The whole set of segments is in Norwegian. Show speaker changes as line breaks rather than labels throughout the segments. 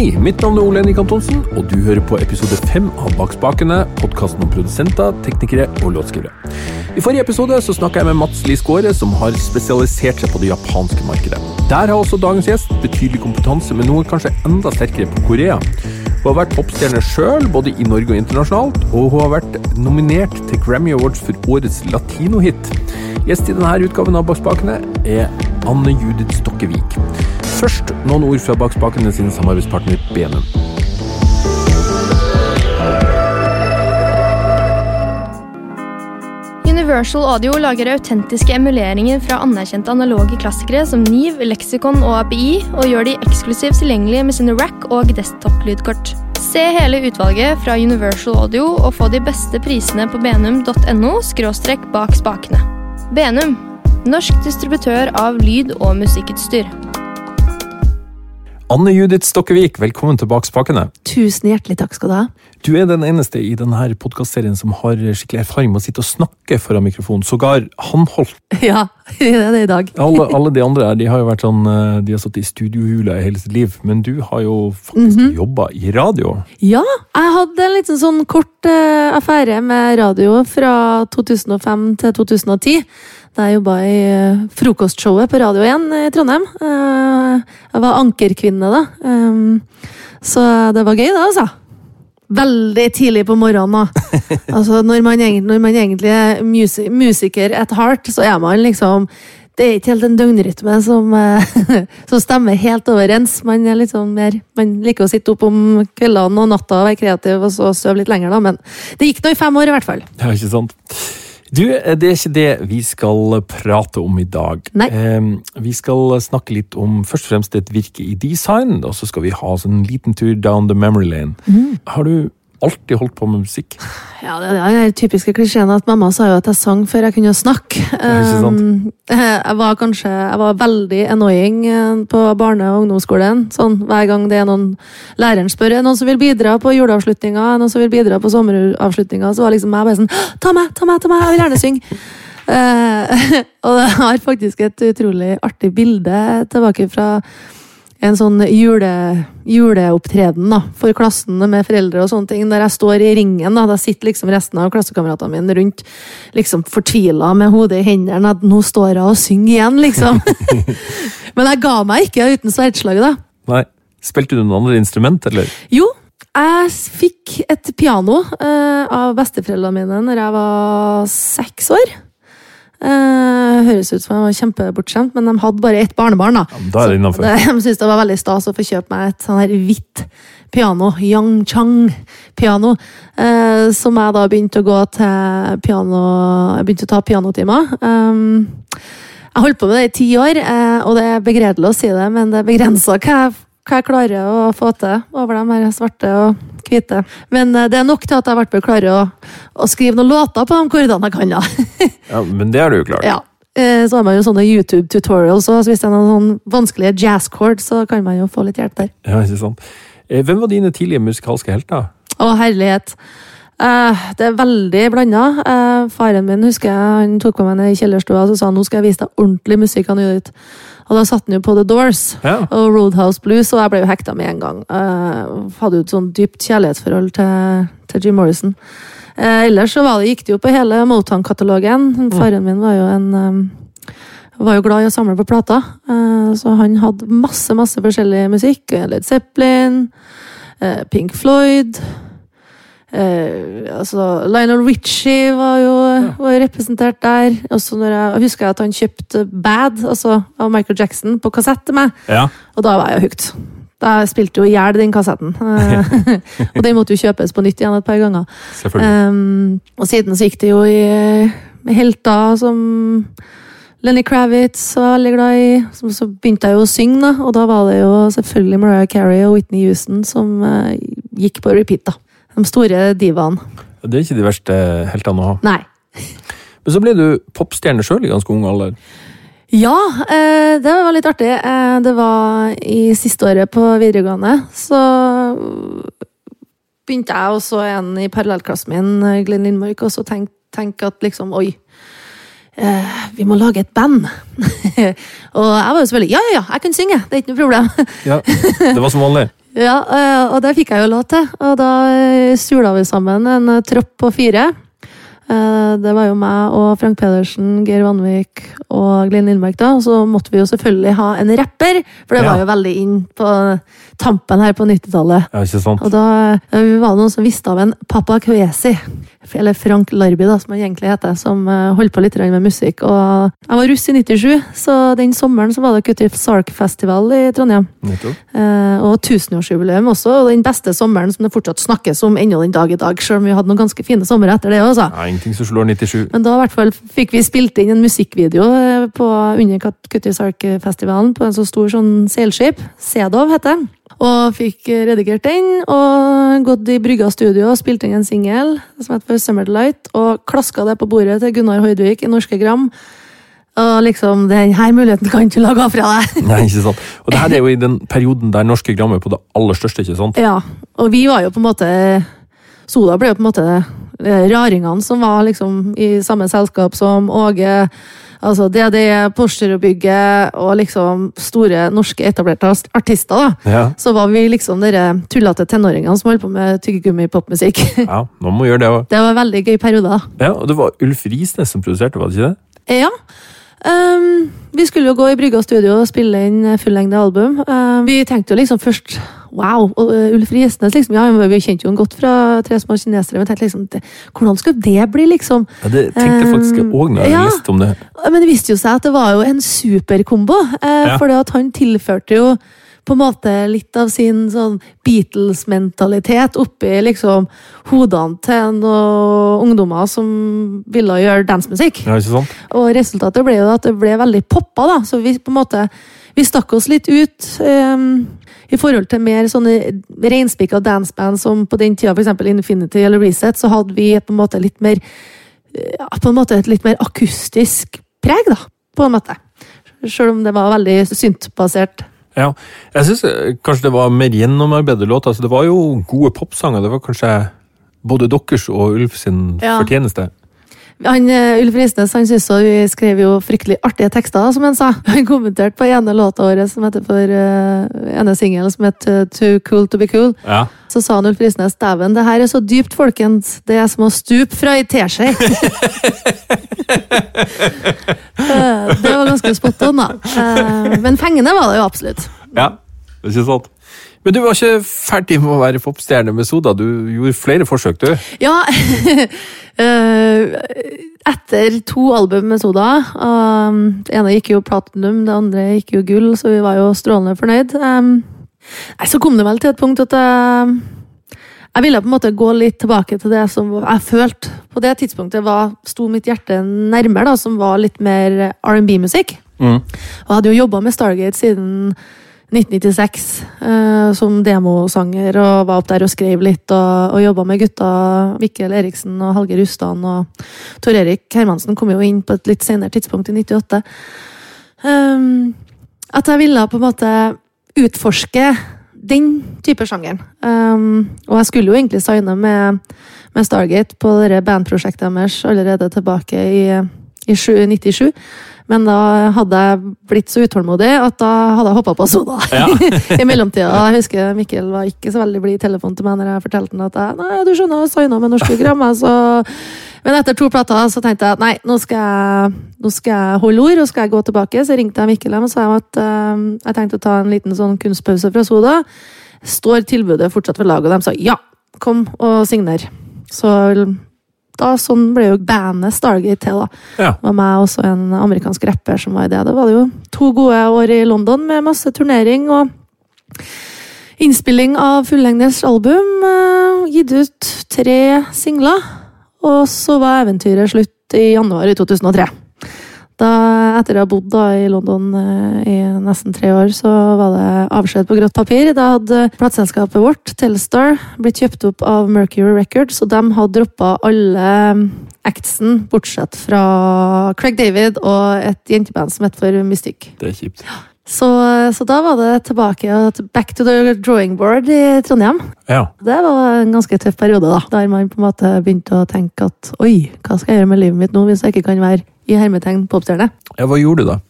Hei, mitt navn er Ole Henrik Antonsen, og du hører på episode fem av Bak spakene, podkasten om produsenter, teknikere og låtskrivere. I forrige episode så snakka jeg med Mats Skåre, som har spesialisert seg på det japanske markedet. Der har også dagens gjest betydelig kompetanse, men noe kanskje enda sterkere på Korea. Hun har vært popstjerne sjøl, både i Norge og internasjonalt, og hun har vært nominert til Grammy Awards for årets latinohit. Gjest i denne utgaven av Bak spakene er Anne Judith Stokkevik. Først noen ord fra bakspakene sin samarbeidspartner Benum.
Universal Audio lager autentiske emuleringer fra anerkjente analoge klassikere som Niv, Lexicon og API, og gjør de eksklusivt tilgjengelige med sine rack- og desktop-lydkort. Se hele utvalget fra Universal Audio og få de beste prisene på benum.no – bak spakene. Benum, norsk distributør av lyd- og musikkutstyr.
Anne Judith Stokkevik, velkommen til Bakspakene.
Tusen hjertelig takk skal du ha.
Du er den eneste i denne podkastserien som har skikkelig erfaring med å sitte og snakke foran mikrofonen, sågar håndholdt.
Ja, det er det i dag.
Alle, alle de andre her, de har jo vært sånn, eh, de har sittet i studiohula i hele sitt liv, men du har jo faktisk
Mhm.
jobba i radio.
Ja, jeg hadde en liten sånn kort uh, affære med radio fra 2005 til 2010. Da jeg jobba i eh, frokostshowet på Radio 1 i Trondheim. Eh, jeg var ankerkvinne da. Um, så det var gøy, det, altså. Veldig tidlig på morgenen. da. altså, når, man, egent- når man egentlig er musi musiker at heart, så er man liksom det er ikke helt en døgnrytme som, eh, som stemmer helt overens. Man er litt sånn mer, man liker å sitte opp om kveldene og natta og være kreativ og så sove litt lenger, da. Men det gikk nå i fem år, i hvert fall.
Ja, ikke sant? Du, eh, det er ikke det vi skal prate om i dag.
Nei.
Eh, vi skal snakke litt om først og fremst et virke i design, og så skal vi ha en liten tur down the memory lane.
Mm.
Har du alltid holdt på med musikk?
Ja, det er den typiske klisjeen at mamma sa jo at jeg sang før jeg kunne snakke. Um, Jeg var kanskje jeg var veldig annoying eh, på barne- og ungdomsskolen. Sånn, hver gang det er noen læreren spør er noen som vil bidra på juleavslutninga, noen som vil bidra på sommeravslutninga, så var liksom jeg bare sånn Ta meg, ta meg, ta meg, jeg vil gjerne synge! Uh, og jeg har faktisk et utrolig artig bilde tilbake fra en sånn jule, juleopptreden da, for klassen med foreldre og sånne ting, der jeg står i ringen. Da, da sitter liksom resten av klassekameratene mine rundt, liksom fortvila med hodet i hendene, at nå står jeg og synger igjen, liksom. Men jeg ga meg ikke uten sverdslaget, da.
Nei. Spilte du noe annet instrument, eller?
Jo, jeg fikk et piano eh, av besteforeldrene mine når jeg var seks år. Eh, høres ut som jeg var kjempebortskjemt, men de hadde bare ett barnebarn. da.
Ja, da er det innenfor.
De syntes det var veldig stas å få kjøpe meg et sånn her hvitt piano, Yang Chang-piano, eh, som jeg da begynte å gå til piano Jeg begynte å ta pianotimer. Um, jeg holdt på med det i ti år, eh, og det er begredelig å si det, men det begrensa hva jeg, hva jeg klarer å få til over de her svarte og hvite. Men eh, det er nok til at jeg i hvert fall klarer å, å skrive noen låter på de kordene jeg kan. da.
Ja, men det har du jo klart.
Ja. Eh, Så har man jo sånne YouTube-tutorials, og hvis det er noen sånn vanskelige jazz-chord, så kan man jo få litt hjelp der.
Ja, ikke sant. Eh, Hvem var dine tidlige musikalske helter?
Å, herlighet. Det er veldig blanda. Faren min husker jeg, han tok på meg ned i kjellerstua og så sa han, nå skal jeg vise deg ordentlig musikk. han gjorde ut. Og da satt han jo på The Doors
Ja.
og Roadhouse Blues, og jeg ble jo hekta med en gang. Uh, hadde jo et sånn dypt kjærlighetsforhold til, til Jim Morrison. Uh, ellers så var det, gikk det jo på hele Motown-katalogen. Faren min var jo en um, var jo glad i å samle på plater, uh, så han hadde masse masse forskjellig musikk. Led Zeppelin, Pink Floyd eh, altså Lionel Richie var jo var representert der. Også når jeg, jeg husker at han kjøpte Bad altså av Michael Jackson på kassett til meg,
Ja.
og da var jeg hooked. Da spilte jo i hjel den kassetten. Eh, og den måtte jo kjøpes på nytt igjen et par ganger. Um, og siden så gikk det jo i helter som Lenny Kravitz var veldig glad i. Så, så begynte jeg jo å synge, da, og da var det jo selvfølgelig Mariah Carey og Whitney Houston som uh, gikk på repeat. da. De store divaene.
Det er ikke de verste heltene å ha.
Nei.
Men så ble du popstjerne sjøl i ganske ung alder.
Ja, eh, det var litt artig. Eh, det var i siste året på videregående. Så begynte jeg også en i parallellklassen min, Glenn Lindmark, og så tenkte tenk at liksom Oi. Eh, vi må lage et band. og jeg var jo selvfølgelig Ja, ja, ja, jeg kan synge! Det er ikke noe problem.
Ja, Det var som vanlig.
Ja, eh, og det fikk jeg jo lov til. Og da eh, sula vi sammen en eh, tropp på fire. Eh, Det var jo meg og Frank Pedersen, Geir Vanvik og Glenn Lindberg. da, og Så måtte vi jo selvfølgelig ha en rapper, for det
Ja.
var jo veldig inn på tampen her på 90-tallet.
Ja, ikke sant?
Og da eh, var det noen som visste av en Papa Kwesi, eller Frank Larby, da, som han egentlig heter, som eh, holdt på litt med musikk. Og jeg var russ i 97, så den sommeren så var det Kutti Sark-festival i Trondheim.
Nettopp.
Eh, og tusenårsjubileum også, og den beste sommeren som det fortsatt snakkes om ennå den dag i dag, selv om vi hadde noen ganske fine somre etter det også.
Ja, ingenting som slår 97.
Men da i hvert fall fikk vi spilt inn en musikkvideo eh, på, under Kutti Sark-festivalen på en så stor sånn seilskip. Sedov heter den. Og fikk redigert den, og gått i Brygga studio og spilt inn en singel som heter for Summer Delight, og klaska det på bordet til Gunnar Hoidvik i Norske Gram. Og liksom, den her muligheten kan du lage av fra deg.
Nei, ikke sant. Og det her er jo i den perioden der norske gram er på det aller største, ikke sant?
Ja, og vi var jo på en måte Soda ble jo på en måte eh, raringene som var liksom i samme selskap som Åge. Altså DD, Porsgrunn-bygget og liksom store norske etablerte artister. da.
Ja.
Så var vi liksom dere tullete tenåringene som holdt på med tyggegummi-popmusikk.
ja, nå må gjøre det også.
Det var en veldig gøy periode. da.
Ja, og det var Ulf Risnes som produserte, var det ikke det?
Ja. Um, vi skulle jo gå i Brygga studio og spille inn fullengde album. Um, vi tenkte jo liksom først Wow! Og uh, Ulf Risnes, liksom. Ja, vi kjente jo han godt fra Tre små kinesere. Men tenkte liksom, det, hvordan skulle det bli, liksom?
Ja, Det tenkte jeg faktisk òg når jeg
Ja.
leste om det.
Men det viste jo seg at det var jo en superkombo. uh,
Ja.
Fordi at han tilførte jo på en måte litt av sin sånn Beatles-mentalitet oppi liksom hodene til noen ungdommer som ville gjøre dansemusikk.
Ja, ikke sant?
Og resultatet ble jo at det ble veldig poppa, da. Så vi på en måte vi stakk oss litt ut ehm, i forhold til mer sånne reinspikka danceband som på den tida, f.eks. Infinity eller Reset, så hadde vi på en måte litt mer på en måte et litt mer akustisk preg, da. På en måte. Selv om det var veldig syntbasert.
Ja, jeg syns kanskje det var mer gjennomarbeidet låter. Altså, det var jo gode popsanger. Det var kanskje både deres og Ulf sin
Ja.
fortjeneste.
Han, eh, Ulf Risnes han syntes vi skrev jo fryktelig artige tekster, som han sa. Han kommenterte på ene låta vår som heter for uh, ene singel som heter Too Cool To Be Cool.
Ja.
Så sa han Ulf Risnes dæven, det her er så dypt, folkens. Det er som å stupe fra ei teskje. Eh, det var ganske spot on, da. Eh, Men fengende var det jo absolutt.
ja. Det er ikke sant? Men du var ikke ferdig med å være popstjerne med Soda. Du gjorde flere forsøk, du.
Ja eh, Etter to album med Soda um, Det ene gikk jo platinum, det andre gikk jo gull, så vi var jo strålende fornøyd. Um, så kom det vel til et punkt at jeg, jeg ville på en måte gå litt tilbake til det som jeg følte på det tidspunktet var, sto mitt hjerte nærmere, da, som var litt mer R&B-musikk.
Mm.
Og jeg hadde jo jobba med Stargate siden 1996 eh, som demosanger, og var opp der og skrev litt, og, og jobba med gutta Mikkel Eriksen og Halge Rustan, og Tor Erik Hermansen kom jo inn på et litt senere tidspunkt, i 98. Um, at jeg ville på en måte utforske den type sjangeren. Um, og jeg skulle jo egentlig signe med, med Stargate på det bandprosjektet deres allerede tilbake i, i sju- 97. Men da hadde jeg blitt så utålmodig at da hadde jeg hoppa på Soda.
Ja.
I mellomtida. Jeg husker Mikkel var ikke så veldig blid i telefonen til meg når jeg fortalte han at jeg nei, du skjønner, signa med Norske Grammer, så Men etter to plater så tenkte jeg at nei, nå skal jeg, nå skal jeg holde ord, og skal jeg gå tilbake. Så ringte jeg Mikkel og sa at eh, jeg tenkte å ta en liten sånn kunstpause fra Soda. Står tilbudet fortsatt ved laget? Og de sa ja, kom og signer. Så da, sånn ble jo bandet Stargate til, da
Ja.
var meg også en amerikansk rapper som var i det. Det var det jo to gode år i London med masse turnering og innspilling av fullengdes album. eh, gitt ut tre singler. Og så var eventyret slutt i januar i 2003. Da, etter å ha bodd da i London eh, i nesten tre år, så var det avskjed på grått papir. Da hadde plateselskapet vårt, Telstar, blitt kjøpt opp av Mercury Records, og de hadde droppa alle actsen, bortsett fra Craig David og et jenteband som het for Mystic.
Det er kjipt.
Så, så da var det tilbake back to the drawing board i Trondheim.
Ja.
Det var en ganske tøff periode, da. Der man på en måte begynte å tenke at oi, hva skal jeg gjøre med livet mitt nå hvis jeg ikke kan være i hermetegn popstjerne?
ja. Hva gjorde du da?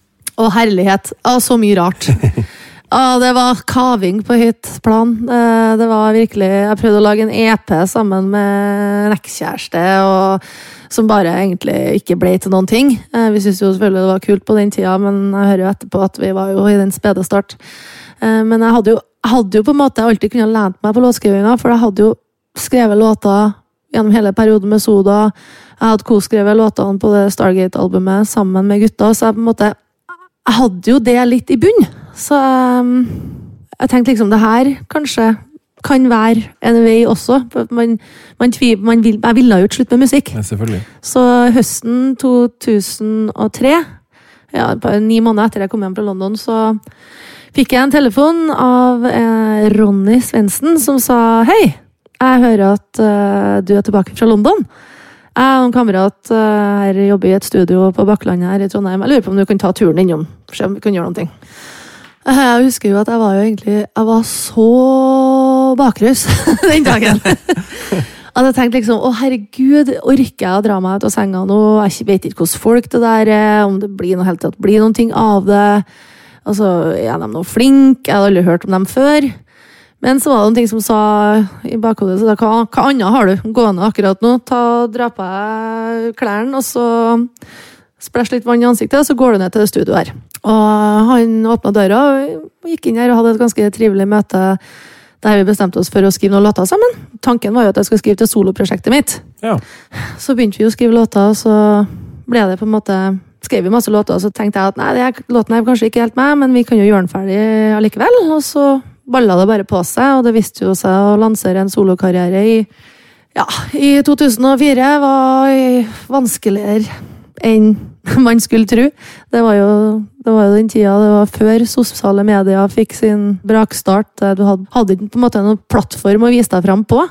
Å, herlighet! Å, så mye rart. Å, det var kaving på høyt plan. Eh, Det var virkelig Jeg prøvde å lage en EP sammen med en ekskjæreste, som bare egentlig ikke ble til noen ting. Eh, Vi syntes jo selvfølgelig det var kult på den tida, men jeg hører jo etterpå at vi var jo i den spede start. Eh, Men jeg hadde jo, hadde jo på en måte alltid kunnet lent meg på låtskrivinga, for jeg hadde jo skrevet låter gjennom hele perioden med Soda. Jeg hadde koskrevet låtene på det Stargate-albumet sammen med gutta, så jeg på en måte jeg hadde jo det litt i bunn. Så um, jeg tenkte liksom det her kanskje kan være en vei også. Man, man, tviv, man vil, jeg ville jo ikke slutte med musikk.
Ja, selvfølgelig.
Så høsten 2003, ja, ni måneder etter jeg kom hjem fra London, så fikk jeg en telefon av eh, Ronny Svendsen som sa Hei, jeg hører at uh, du er tilbake fra London. Jeg og en kamerat eh, her jobber i et studio på Bakklandet her i Trondheim. Jeg lurer på om du kan ta turen innom, se om vi kan gjøre noe. ting. Jeg husker jo at jeg var jo egentlig Jeg var så bakrus den dagen. At jeg tenkte liksom å herregud, orker jeg å dra meg ut av senga nå? Jeg vet ikke hvordan folk det der er, om det blir noe helt tatt blir noen ting av det. Altså, Er de noe flinke? Jeg hadde aldri hørt om dem før. Men så var det noen ting som sa i bakhodet så da, hva, hva annet har du gående akkurat nå? Ta, Dra på deg klærne, og så splæsj litt vann i ansiktet, og så går du ned til det studioet her. Og han åpna døra og gikk inn her og hadde et ganske trivelig møte der vi bestemte oss for å skrive noen låter sammen. Tanken var jo at jeg skulle skrive til soloprosjektet mitt.
Ja.
Så begynte vi å skrive låter, og så ble det på en måte skrev vi masse låter, og så tenkte jeg at nei, det er, låten er kanskje ikke helt meg, men vi kan jo gjøre den ferdig allikevel. Og så balla det bare på seg, og det viste jo seg å lansere en solokarriere i ja, i 2004 var vanskeligere enn man skulle tro. Det var jo, det var jo den tida det var før sosiale medier fikk sin brakstart. Du hadde, hadde på en måte noen plattform å vise deg fram på.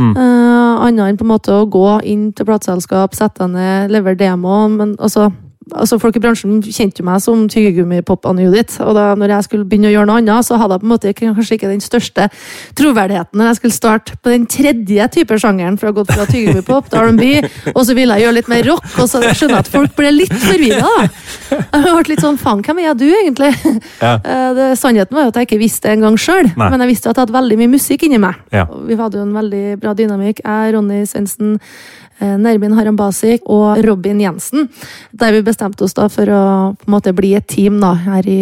Mm.
Uh, annet enn på en måte å gå inn til plateselskap, sette deg ned, levere demo. Men altså, altså folk i bransjen kjente jo meg som tyggegummi-pop-Anne Judith. Og da når jeg skulle begynne å gjøre noe annet, så hadde jeg på en måte kanskje ikke den største troverdigheten når jeg skulle starte på den tredje type sjangeren. For å ha gått fra tyggegummi-pop til R&B, og så ville jeg gjøre litt mer rock. Og så skjønner jeg at folk ble litt forvirra. Jeg ble litt sånn faen, hvem er du egentlig?
Ja.
Eh, Det, sannheten var jo at jeg ikke visste det engang sjøl, men jeg visste at jeg hadde veldig mye musikk inni meg.
Ja.
Vi hadde jo en veldig bra dynamikk. Jeg, Ronny Svendsen, eh, Nerbin Harambasik og Robin Jensen. Der vi bestemte oss da for å på en måte bli et team da, her i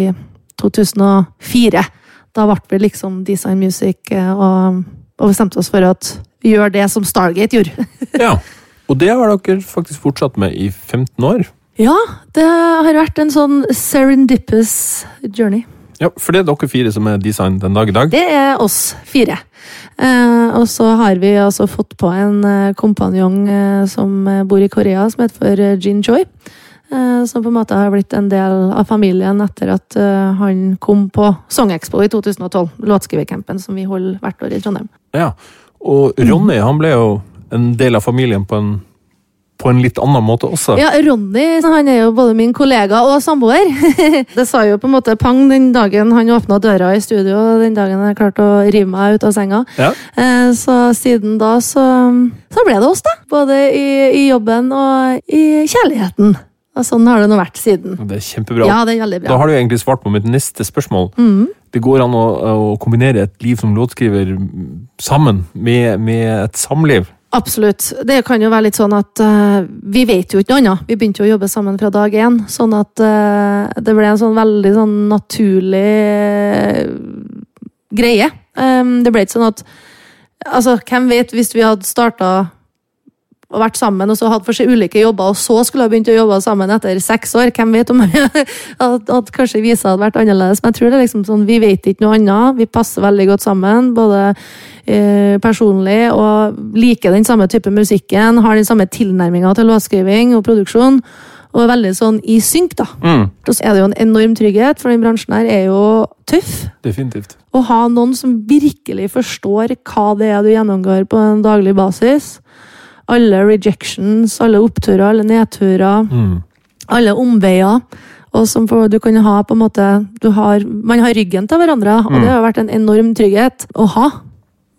2004. Da ble vi liksom Design Music eh, og, og bestemte oss for at vi gjør det som Stargate gjorde.
ja. Og det har dere faktisk fortsatt med i 15 år.
Ja, det har vært en sånn serendipous journey.
Ja, For det er dere fire som er design den dag i dag?
Det er oss fire. Eh, og så har vi altså fått på en eh, kompanjong eh, som eh, bor i Korea, som heter for eh, Jin Choi. Eh, som på en måte har blitt en del av familien etter at han kom på Songexpo i 2012. Låtskrivercampen som vi holder hvert år i Trondheim.
Ja. Og Ronny han ble jo en del av familien på en, på en litt annen måte også.
Ja, Ronny han er jo både min kollega og samboer. det sa jo på en måte pang den dagen han åpna døra i studio, den dagen jeg klarte å rive meg ut av senga.
Ja.
Eh, Så siden da så, så ble det oss, da. Både i, i jobben og i kjærligheten. Og sånn har det nå vært siden.
Det er kjempebra.
Ja, det er veldig bra.
Da har du egentlig svart på mitt neste spørsmål.
Mm.
Det går an å, å kombinere et liv som låtskriver sammen med, med et samliv.
Absolutt. Det kan jo være litt sånn at uh, vi vet jo ikke noe annet. Vi begynte jo å jobbe sammen fra dag én, sånn at uh, det ble en sånn veldig sånn naturlig uh, greie. Um, det ble ikke sånn at Altså, hvem vet hvis vi hadde starta og vært sammen, og så hadde for seg ulike jobber, og så skulle ha begynt å jobbe sammen etter seks år. Hvem vet om at, at kanskje visa hadde vært annerledes. Men jeg tror det er liksom sånn, vi vet ikke noe annet. Vi passer veldig godt sammen, både eh, personlig og liker den samme type musikken. Har den samme tilnærminga til låtskriving og produksjon. Og er veldig sånn i synk, da.
Mm.
Så er det jo en enorm trygghet, for den bransjen her er jo tøff.
Definitivt.
Å ha noen som virkelig forstår hva det er du gjennomgår på en daglig basis. Alle rejections, alle oppturer, alle nedturer,
Mm.
alle omveier. Og som for, du kan ha på en måte du har, Man har ryggen til hverandre, og
Mm.
det har vært en enorm trygghet å ha.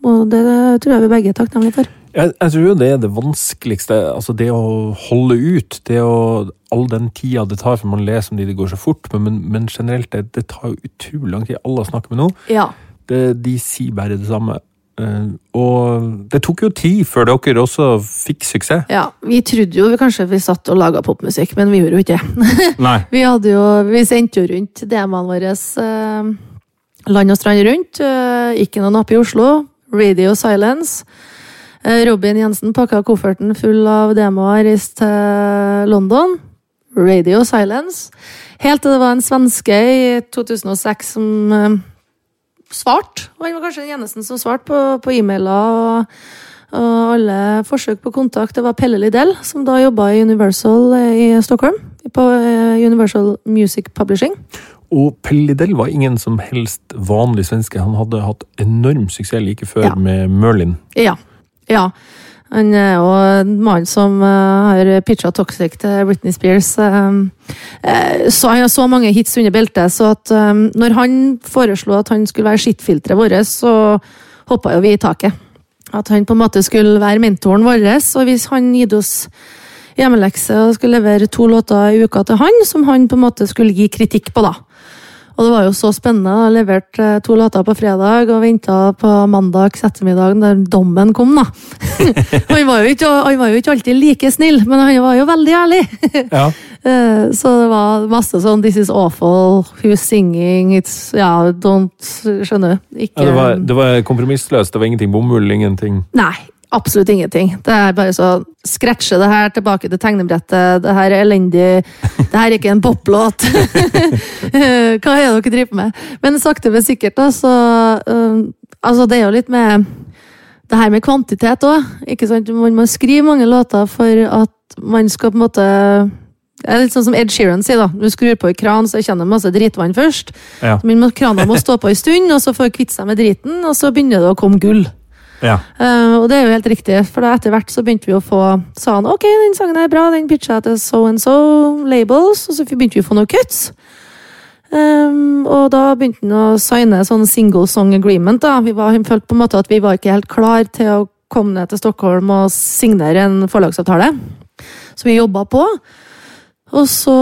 Og det tror jeg vi begge er takknemlige for.
Jeg, jeg tror jo det er det vanskeligste. Altså det å holde ut. Det å All den tida det tar, for man leser om de, det går så fort. Men, men, men generelt, det, det tar jo utrolig lang tid. Alle snakker med nå,
Ja.
det, de sier bare det samme. Eh, og det tok jo tid før dere også fikk suksess.
ja. Vi trodde jo kanskje vi satt og laga popmusikk, men vi gjorde jo ikke det.
Nei.
Vi, jo, vi sendte jo rundt DM-ene våre eh, land og strand rundt. Eh, ikke noen napp i Oslo. Radio Silence. Robin Jensen pakka kofferten full av demoer, reiste til London. Radio Silence. Helt til det var en svenske i 2006 som svarte. Og han var kanskje den eneste som svarte på, på e-mailer. og og alle forsøk på kontakt, det var Pelle Lidell, som da jobba i Universal eh, i Stockholm. På eh, Universal Music Publishing.
Og Pelle Lidell var ingen som helst vanlig svenske. Han hadde hatt enorm suksess like før
Ja.
med Merlin.
Ja. ja. Han er jo en mann som eh, har pitcha Toxic til Britney Spears. eh, eh, så han har så mange hits under beltet, så at når han foreslo at han skulle være skittfilteret vårt, så hoppa jo vi i taket. At han på en måte skulle være mentoren vår, og hvis han gitt oss hjemmelekse og skulle levere to låter i uka til han, som han på en måte skulle gi kritikk på, da. Og det var jo så spennende. Jeg leverte eh, to låter på fredag og venta på mandags ettermiddag der dommen kom, da. han, var jo ikke, han var jo ikke alltid like snill, men han var jo veldig ærlig.
Ja.
Eh, Så det var masse sånn 'This is awful', 'Who's singing', it's Ja, don't Skjønner. Ikke
Ja, det, var, det var kompromissløst. Det var ingenting bomull, ingenting
Nei, absolutt ingenting. Det er bare så Scratche det her tilbake til tegnebrettet. Det her er elendig. Det her er ikke en poplåt. Hva er det dere driver med? Men sakte, men sikkert, da, så um, Altså, det er jo litt med det her med kvantitet òg. Man må skrive mange låter for at man skal på en måte det er litt sånn som Ed Sheeran sier, da. Du skrur på en kran, så kjenner du masse dritvann først.
Ja.
Men krana må stå på en stund, og så får kvitte seg med driten, og så begynner det å komme gull.
Ja.
Uh, og det er jo helt riktig, for da etter hvert så begynte vi å få Sa han ok, den sangen er bra, den pitcha jeg til so and so labels, og så begynte vi å få noen cuts. Um, og da begynte han å signe sånn single song agreement. da. Vi var, hun følte på en måte at vi var ikke helt klar til å komme ned til Stockholm og signere en forlagsavtale. Så vi jobba på. Og så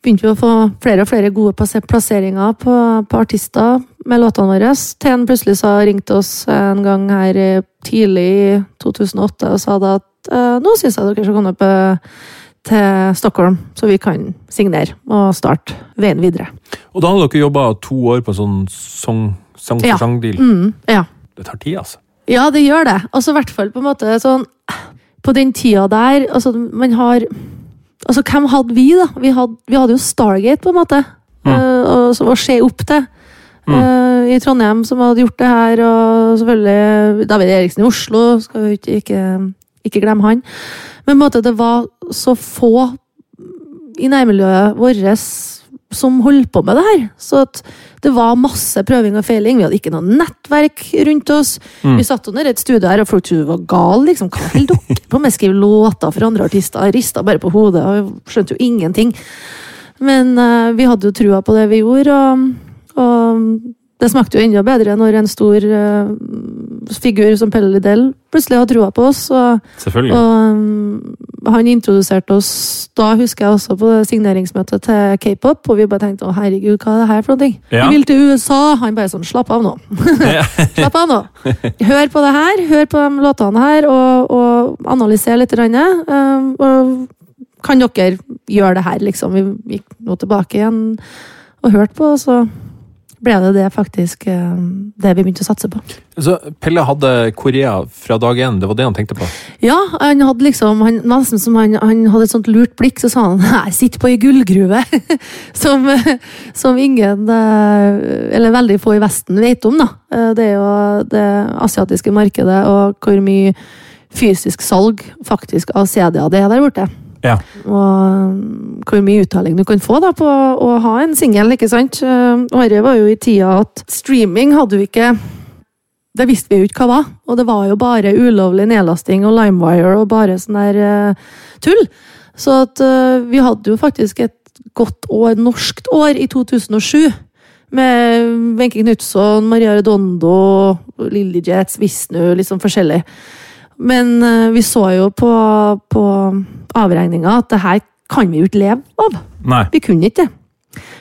begynte vi å få flere og flere gode plasseringer på, på artister med låtene våre. Til han plutselig sa, ringte oss en gang her tidlig i 2008 og sa da at eh, nå syns jeg dere skal komme eh, til Stockholm, så vi kan signere og starte veien videre.
Og da hadde dere jobba to år på en sånn sang, sang
Ja. Mm, ja.
Det tar tid, altså.
Ja, det gjør det. Altså, i hvert fall på en måte sånn På den tida der, altså, man har Altså, hvem hadde vi, da? Vi hadde, vi hadde jo Stargate, på en måte.
Mm.
uh, å se opp til.
Mm.
Uh, I Trondheim, som hadde gjort det her, og selvfølgelig David Eriksen i Oslo. Skal vi ikke, ikke, ikke glemme han. Men på en måte, det var så få i nærmiljøet vårt som holdt på med det her. Så det var masse prøving og feiling. Vi hadde ikke noe nettverk rundt oss.
Mm.
Vi satt under et studio her, og folk trodde vi var gal. Liksom. Hva holder dere på med? Skrive låter for andre artister? Jeg rista bare på hodet og skjønte jo ingenting. Men uh, vi hadde jo trua på det vi gjorde, og, og det smakte jo enda bedre når en stor eh, figur som Pelle Lidell plutselig har trua på oss. Og,
Selvfølgelig.
og um, han introduserte oss da, husker jeg også, på signeringsmøtet til K-pop, og vi bare tenkte å herregud, hva er det her for noe?
Ja.
Vi vil til USA! Han bare sånn, slapp av nå. Slapp av nå. Hør på det her, hør på de låtene her, og, og analyser litt. Um, og kan dere gjøre det her, liksom? Vi gikk nå tilbake igjen og hørte på, så ble det det faktisk um, det vi begynte å satse på.
Så Pelle hadde Korea fra dag én, det var det han tenkte på?
Ja, han hadde liksom han, Nesten som han, han hadde et sånt lurt blikk, så sa han jeg sitter på ei gullgruve. som, som ingen, eh, eller veldig få i Vesten, vet om. da. Eh, Det er jo det asiatiske markedet, og hvor mye fysisk salg faktisk av CD-er det er der borte.
Ja.
Og mm, hvor mye uttaling du kan få da på å ha en singel, ikke sant. Og dette var jo i tida at streaming hadde jo ikke det visste vi jo ikke hva var, og det var jo bare ulovlig nedlasting og LimeWire og bare sånn der uh, tull. Så at uh, vi hadde jo faktisk et godt år, norskt år, i 2007. Med Wenche Knutson, Maria Redondo, Lilly Jets, Visnu, sånn forskjellig. Men eh, vi så jo på, på avregninga at det her kan vi jo ikke leve av.
Nei.
Vi kunne ikke det.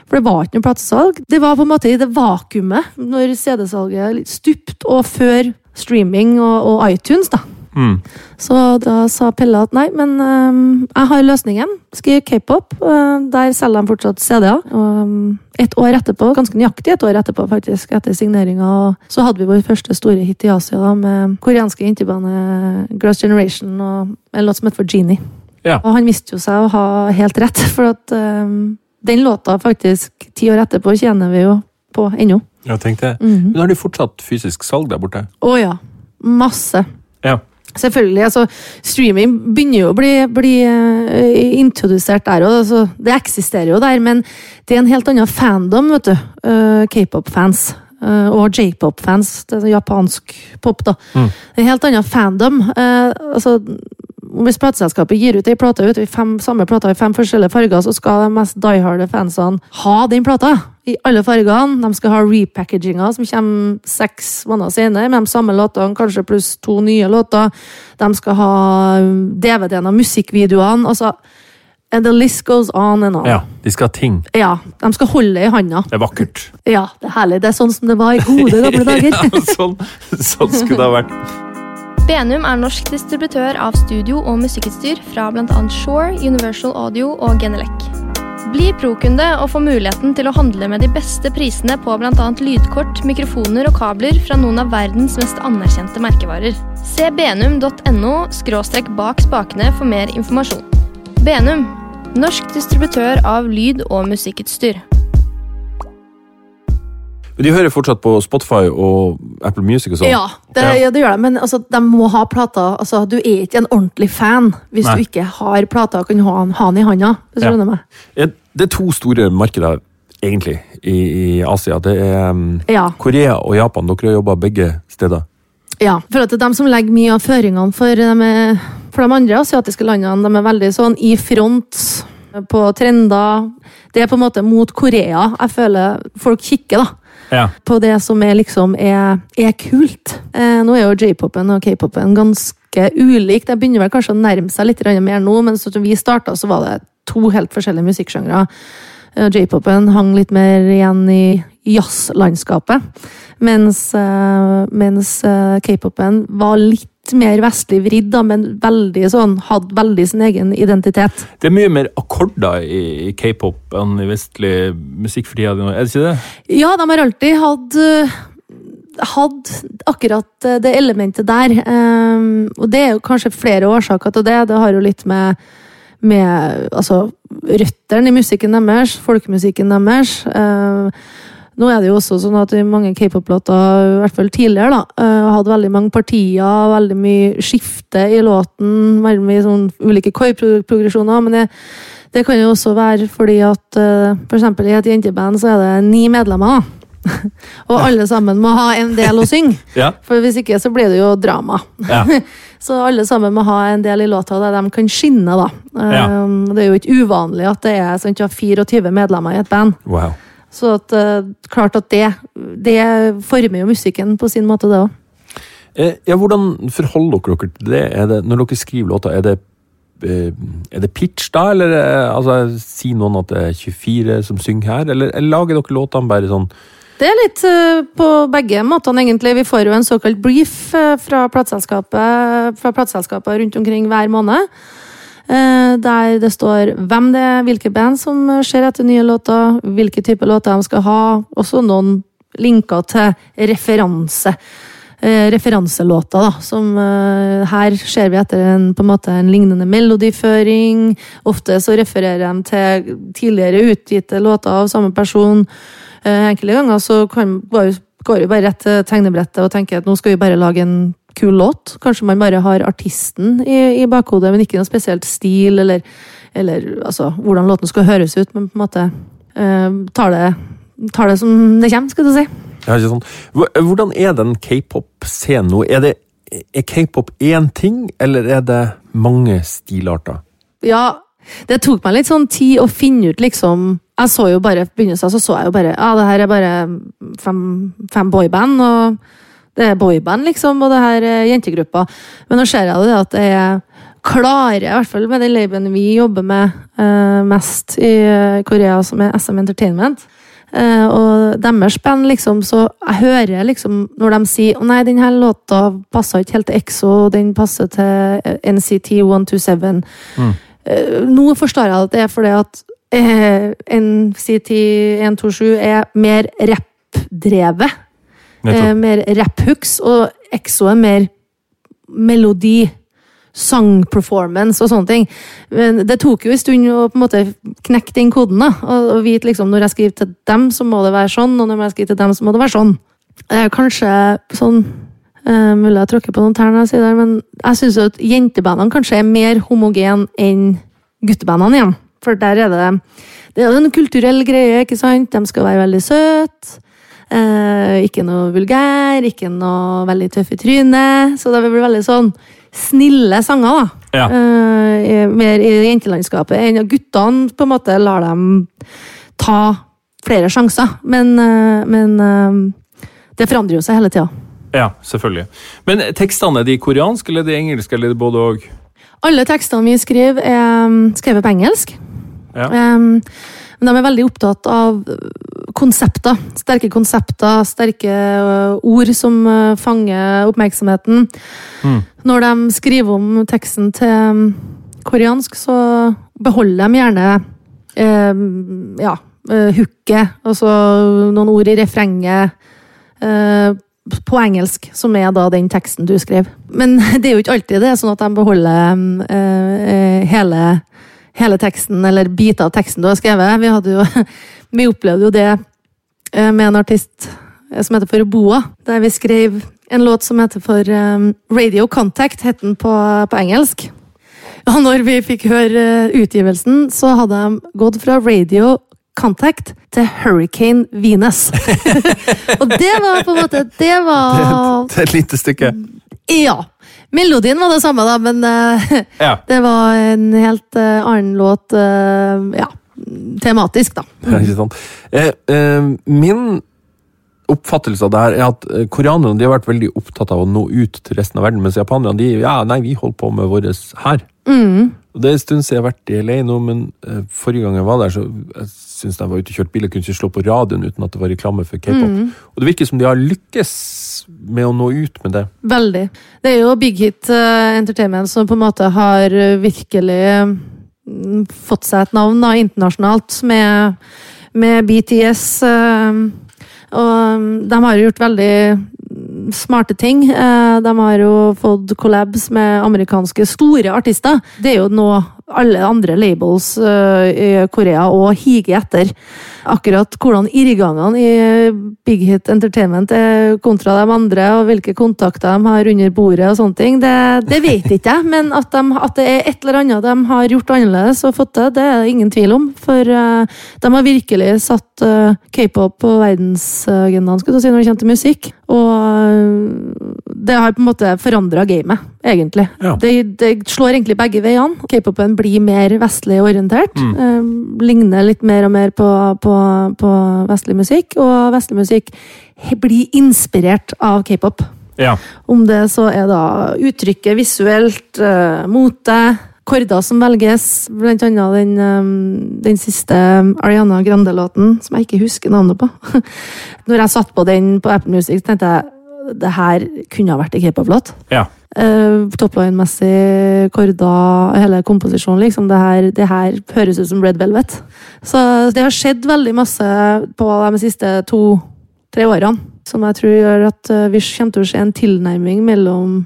For det var ikke noe platesalg. Det var på en måte i det vakuumet når CD-salget stupte, og før streaming og, og iTunes, da.
Mm.
Så da sa Pelle at nei, men um, jeg har løsningen. Skriv k-pop. Uh, der selger de fortsatt CD-er. Og um, et år etterpå, ganske nøyaktig et år etterpå, faktisk, etter signeringa, så hadde vi vår første store hit i Asia da, med koreanske jentebandet Girls Generation og en låt som het for Genie.
Ja.
Og han viste jo seg å ha helt rett, for at um, den låta faktisk ti år etterpå tjener vi jo på ennå.
Jeg tenkte,
-hmm.
Men har de fortsatt fysisk salg der borte?
Å ja. Masse.
Ja.
Selvfølgelig. altså Streaming begynner jo å bli, bli uh, introdusert der òg. Altså, det eksisterer jo der, men det er en helt annen fandom, vet du. Uh, K-pop-fans. Uh, og j-pop-fans. Det japansk pop, da.
Mm.
Det en helt annen fandom. Altså, hvis plateselskapet gir ut ei plate, ut i fem, samme plata i fem forskjellige farger, så skal de mest dieharde fansene ha den plata. I alle fargene. De skal ha repackaginga som kommer seks måneder senere, med de samme låtene, kanskje pluss to nye låter. De skal ha DVD-en av musikkvideoene. altså And the list goes on and on.
ja. De skal ha ting.
Ja, De skal holde i handa.
Det er vakkert.
Ja, det er herlig. Det er sånn som det var i gode, gamle dager.
ja, sånn, sånn skulle det ha vært.
Benum er norsk distributør av studio- og musikkutstyr fra bl.a. Shore, Universal Audio og Genelec. Bli pro-kunde og få muligheten til å handle med de beste prisene på bl.a. lydkort, mikrofoner og kabler fra noen av verdens mest anerkjente merkevarer. Se benum.no bak spakene for mer informasjon. Benum, norsk distributør av lyd- og musikkutstyr.
Men de hører fortsatt på Spotify og Apple Music og sånn?
Ja, det, ja, det gjør de, men altså, de må ha plater. Altså, du er ikke en ordentlig fan hvis
Nei.
du ikke har plater og kan ha, den i handa. Hvis
Ja.
du meg.
Det er to store markeder, egentlig, i, i Asia. Det er um,
Ja.
Korea og Japan. Dere har jobba begge steder.
Ja, for det er de som legger mye av føringene for, de er- for de andre asiatiske landene. De er veldig sånn i front på trender. Det er på en måte mot Korea jeg føler folk kikker, da.
Ja.
På det som er liksom er, er kult. Eh, nå er jo j-popen og k-popen ganske ulik. Det begynner vel kanskje å nærme seg litt mer nå, men som vi starta, så var det to helt forskjellige musikksjangre. Eh, J-popen hang litt mer igjen i jazzlandskapet. Mens, eh, mens eh, k-popen var litt mer vestlig vridd, da, men veldig sånn, hadde veldig sin egen identitet.
Det er mye mer akkorder i, i k-pop enn i vestlig musikk for tida. Er det ikke det?
Ja, de har alltid hatt hadde akkurat eh, det elementet der. Um, og det er jo kanskje flere årsaker til det. Det har jo litt med, med altså, røttene i musikken deres, folkemusikken deres. Uh, nå er det jo også sånn at mange k-pop-låter, i hvert fall tidligere, da, uh, hadde veldig mange partier, veldig mye skifte i låten, veldig mye sånn ulike kårprogresjoner. Men det, det kan jo også være fordi at f.eks. for eksempel i et jenteband så er det ni medlemmer. og alle sammen må ha en del å synge.
Ja.
For hvis ikke så blir det jo drama.
Ja.
Så alle sammen må ha en del i låta der de kan skinne, da.
Ja.
Um, det er jo ikke uvanlig at det er sånn, at du har 24 medlemmer i et band.
Wow.
Så at, eh, klart at det, det former jo musikken på sin måte, det òg.
Eh, ja, hvordan forholder dere dere til det? Det når dere skriver låter, er det, eh, er det pitch da, eller altså, sier noen at det er 24 som synger her, eller, eller lager dere låtene bare sånn
Det er litt på begge måtene, egentlig. Vi får jo en såkalt brief fra plateselskapet rundt omkring hver måned. Eh, Der det står hvem det er, hvilke band som ser etter nye låter, hvilke typer låter de skal ha. Også noen linker til referanse. eh, Referanselåter, da. Som eh, her ser vi etter en, på en måte en lignende melodiføring. Ofte så refererer de til tidligere utgitte låter av samme person. Enkelte ganger så kan, går går vi bare rett til tegnebrettet og tenker at nå skal vi bare lage en kul låt. Kanskje man bare har artisten i, i bakhodet, men ikke noe spesielt stil, eller, eller altså, hvordan låten skal høres ut, men på en måte eh, tar, det, tar det som det kommer, skal du si.
Ja, ikke sant? Hvor- Hvordan er den k-pop-scenen nå? Er, det, er k-pop én ting, eller er det mange stilarter?
Ja, det tok meg litt sånn tid å finne ut, liksom Jeg så jo bare, på begynnelsen så så jeg jo bare Ja, det her er bare fem, fem boyband, og det er boyband, liksom, og det her er jentegruppa. Men nå ser jeg jo det at det er klare, i hvert fall med den labelen vi jobber med eh, mest i Korea, som er SM Entertainment. Eh, og deres band, liksom, så jeg hører liksom når de sier å nei, denne låta passer ikke helt til EXO, den passer til NCT 127.
Mm.
Eh, nå forstår jeg at det er fordi at eh, NCT 127 er mer rappdrevet. Eh, mer rapphooks, og EXO er mer melodi. Sangperformance og sånne ting. Men det tok jo en stund å på en måte knekke den koden. da, Og, og vite liksom når jeg skriver til dem, så må det være sånn, og når jeg skriver til dem, så må det være sånn. Er kanskje sånn eh, Mulig jeg tråkker på noen tær når jeg sier det, men jeg syns at jentebandene kanskje er mer homogen enn guttebandene igjen. For der er det Det er jo en kulturell greie, ikke sant? De skal være veldig søte. Eh, ikke noe vulgær, ikke noe veldig tøff i trynet. Så det blir veldig sånn snille sanger, da.
Ja.
Eh, mer i jentelandskapet enn at guttene på en måte lar dem ta flere sjanser. Men, eh, men eh, det forandrer jo seg hele tida.
ja, selvfølgelig. Men tekstene, er de koreanske, eller er de engelske, eller er både òg?
Alle tekstene vi skriver, er mm, skrevet på engelsk.
Ja.
Um, men de er veldig opptatt av konsepter. Sterke konsepter, sterke øh, ord som øh, fanger oppmerksomheten.
Mm.
Når de skriver om teksten til um, koreansk, så beholder de gjerne eh, ja, uh, hooket, altså noen ord i refrenget. Eh, på engelsk, som er da den teksten du skrev. Men det er jo ikke alltid det er sånn at de beholder um, uh, hele hele teksten, eller biter av teksten du har skrevet. Vi, jo, vi opplevde jo det eh, med en artist eh, som heter for Boa, der vi skrev en låt som heter for um, Radio Contact, het den på, på engelsk. Og når vi fikk høre eh, utgivelsen, så hadde de gått fra Radio Contact til Hurricane Venus. Og det var på en måte Det var
Det er et lite stykke.
Ja. Melodien var det samme, da, men uh,
Ja.
det var en helt uh, annen låt, Uh, ja, tematisk, da.
Ja, ikke sant? Eh, eh, min oppfattelse av det her er at eh, koreanerne de har vært veldig opptatt av å nå ut til resten av verden, mens japanerne de, ja, nei, vi holder på med vårt her.
Mm.
Det er en stund siden jeg har vært i LA nå, men eh, forrige gang jeg var der, så jeg synes jeg var ute og kjørte bil og kunne ikke slå på radioen uten at det var reklame for k-pop. Og det virker som de har lykkes med å nå ut med det.
Veldig. Det er jo Big Hit eh, Entertainment som på en måte har eh, virkelig mm, fått seg et navn da, internasjonalt med, med BTS. eh, og mm, de har gjort veldig smarte ting. Eh, De har jo fått collabs med amerikanske store artister. Det er jo nå alle andre labels eh, i Korea og hige etter. Akkurat hvordan irrgangene i Big Hit Entertainment er kontra de andre, og hvilke kontakter de har under bordet og sånne ting, det, det vet ikke jeg. Men at, de, at det er et eller annet de har gjort annerledes og fått til, det er det ingen tvil om. For eh, de har virkelig satt eh, k-pop på verdensagendaen skulle du si, når det kommer til musikk. Og det har på en måte forandra gamet, egentlig.
Ja.
Det, det slår egentlig begge veiene. K-popen blir mer vestlig orientert. Eh, ligner litt mer og mer på, på, på vestlig musikk. Og vestlig musikk blir inspirert av k-pop.
Ja.
Om det så er da uttrykket visuelt, eh, mote, korder som velges, blant annet den, eh, den siste Ariana Grande-låten, som jeg ikke husker navnet på. Når jeg satt på den på Apple Music, tenkte jeg det her kunne ha vært en k-pop-låt.
ja.
Uh, Topline-messig, korder, hele komposisjonen, liksom. Det her, det her høres ut som Red Velvet. Så det har skjedd veldig masse på de siste to-tre årene. Som jeg tror gjør at uh, vi kommer til å se en tilnærming mellom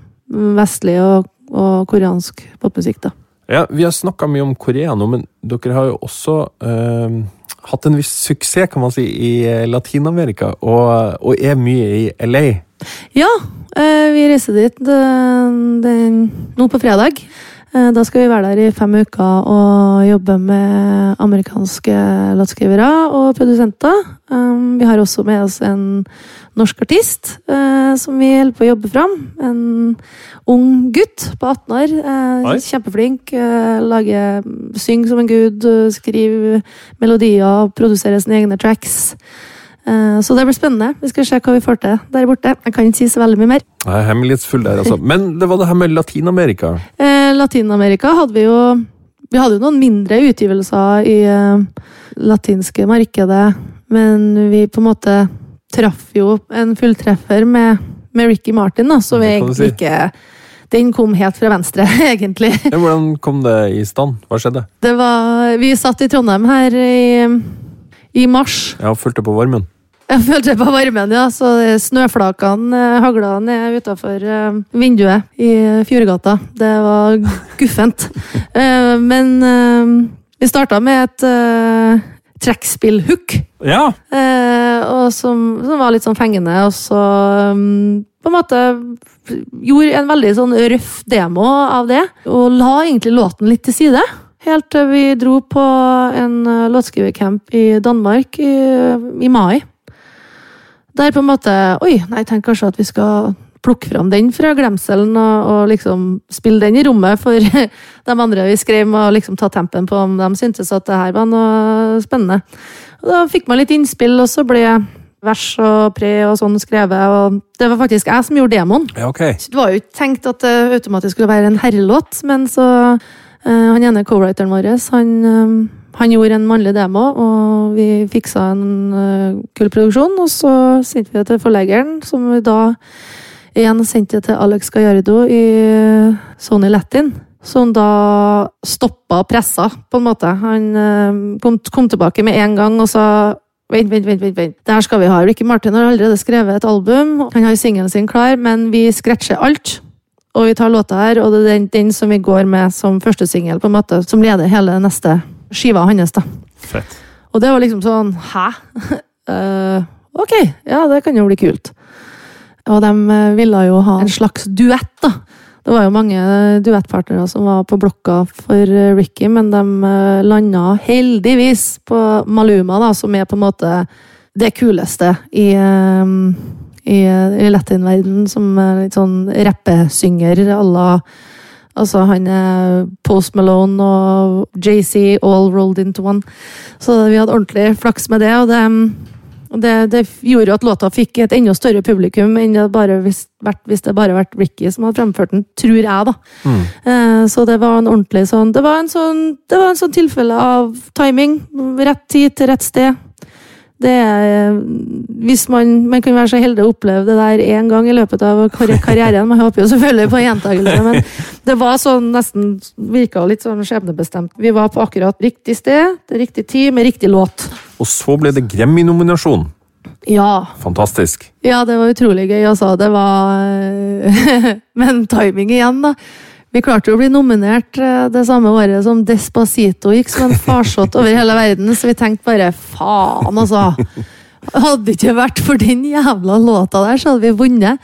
vestlig og, og koreansk popmusikk. da.
Ja, Vi har snakka mye om Korea nå, men dere har jo også eh, hatt en viss suksess kan man si, i eh, Latin-Amerika, og, og er mye i LA.
Ja, eh, vi reiser dit eh, den, nå på fredag. Da skal vi være der i fem uker og jobbe med amerikanske låtskrivere og produsenter. Vi har også med oss en norsk artist eh, som vi holder på å jobbe fram. En ung gutt på 18 år. eh, Kjempeflink. eh, Lager, synger som en gud, eh, skriver melodier, produserer sine egne tracks. Eh, Så det blir spennende. Vi skal se hva vi får til der borte. Jeg kan ikke si så veldig mye mer.
Jeg er hemmelighetsfull der, altså. Men det var det her med Latin-Amerika.
Eh, Latin-Amerika hadde vi jo Vi hadde jo noen mindre utgivelser i latinske markedet, men vi på en måte traff jo en fulltreffer med, med Ricky Martin, da, så vi egentlig
si.
ikke Den kom helt fra venstre, egentlig.
Ja, hvordan kom det i stand? Hva skjedde?
Det var Vi satt i Trondheim her i, i mars.
Ja, fulgte på varmen.
Jeg følte på varmen, ja. Så snøflakene eh, hagla ned utafor eh, vinduet i Fjordgata. Det var guffent. Eh, Men vi starta med et trekkspillhook.
Ja!
Og som, som var litt sånn fengende, og så um, på en måte gjorde en veldig sånn røff demo av det, og la egentlig låten litt til side. Helt til vi dro på en uh, låtskrivercamp i Danmark i, i mai. Der på en måte Oi, nei, tenk kanskje at vi skal plukke fram den fra glemselen og, og liksom spille den i rommet for de andre vi skrev og liksom ta tempen på om de syntes at det her var noe spennende. Og da fikk man litt innspill, og så ble vers og pre og sånn skrevet. og Det var faktisk jeg som gjorde demoen.
Ja, okay.
Så Det var jo ikke tenkt at det automatisk skulle være en herrelåt, men så uh, Han ene co-writeren vår, han, um, han gjorde en mannlig demo, og vi fiksa en uh, kul produksjon. Og så sendte vi det til forleggeren, som vi da igjen sendte jeg til Alex Gallardo i Sony Latin. Som da stoppa pressa, på en måte. Han eh, kom, kom tilbake med en gang og sa Vent, vent, vent, vent, vent. Det her skal vi ha. Ricky Martin har allerede skrevet et album. Han har singelen sin klar, men vi scratcher alt. Og vi tar låta her, og det er den, den som vi går med som første singel, på en måte, som leder hele neste skiva hans. da.
Fett.
Og det var liksom sånn Hæ? uh, ok, ja, det kan jo bli kult. Og de eh, ville jo ha en slags duett, da. Det var jo mange duettpartnere som var på blokka for eh, Ricky, men de eh, landa heldigvis på Maluma, da, som er på en måte det kuleste i, eh, i, i latinverden, som litt sånn rappesynger à la Altså, han er Post Malone og JC all rolled into one. Så vi hadde ordentlig flaks med det, og det, det, det gjorde jo at låta fikk et enda større publikum enn det bare hvis, vært, hvis det bare vært Ricky som hadde fremført den, tror jeg, da.
Mm.
Eh, så det var en ordentlig sånn Det var en sånn, det var en sånn tilfelle av timing. Rett tid til rett sted. Det er Hvis man, man kan være så heldig å oppleve det der én gang i løpet av karrieren. Man håper jo selvfølgelig på gjentakelse, men det var sånn nesten Virka litt sånn skjebnebestemt. Vi var på akkurat riktig sted, til riktig tid, med riktig låt.
Og så ble det Grammy-nominasjon.
Ja.
Fantastisk.
Ja, det var utrolig gøy, altså. Det var Men timing igjen, da. Vi klarte jo å bli nominert eh, det samme året som Despacito gikk som en farsott over hele verden, så vi tenkte bare faen, altså. Hadde det ikke vært for den jævla låta der, så hadde vi vunnet.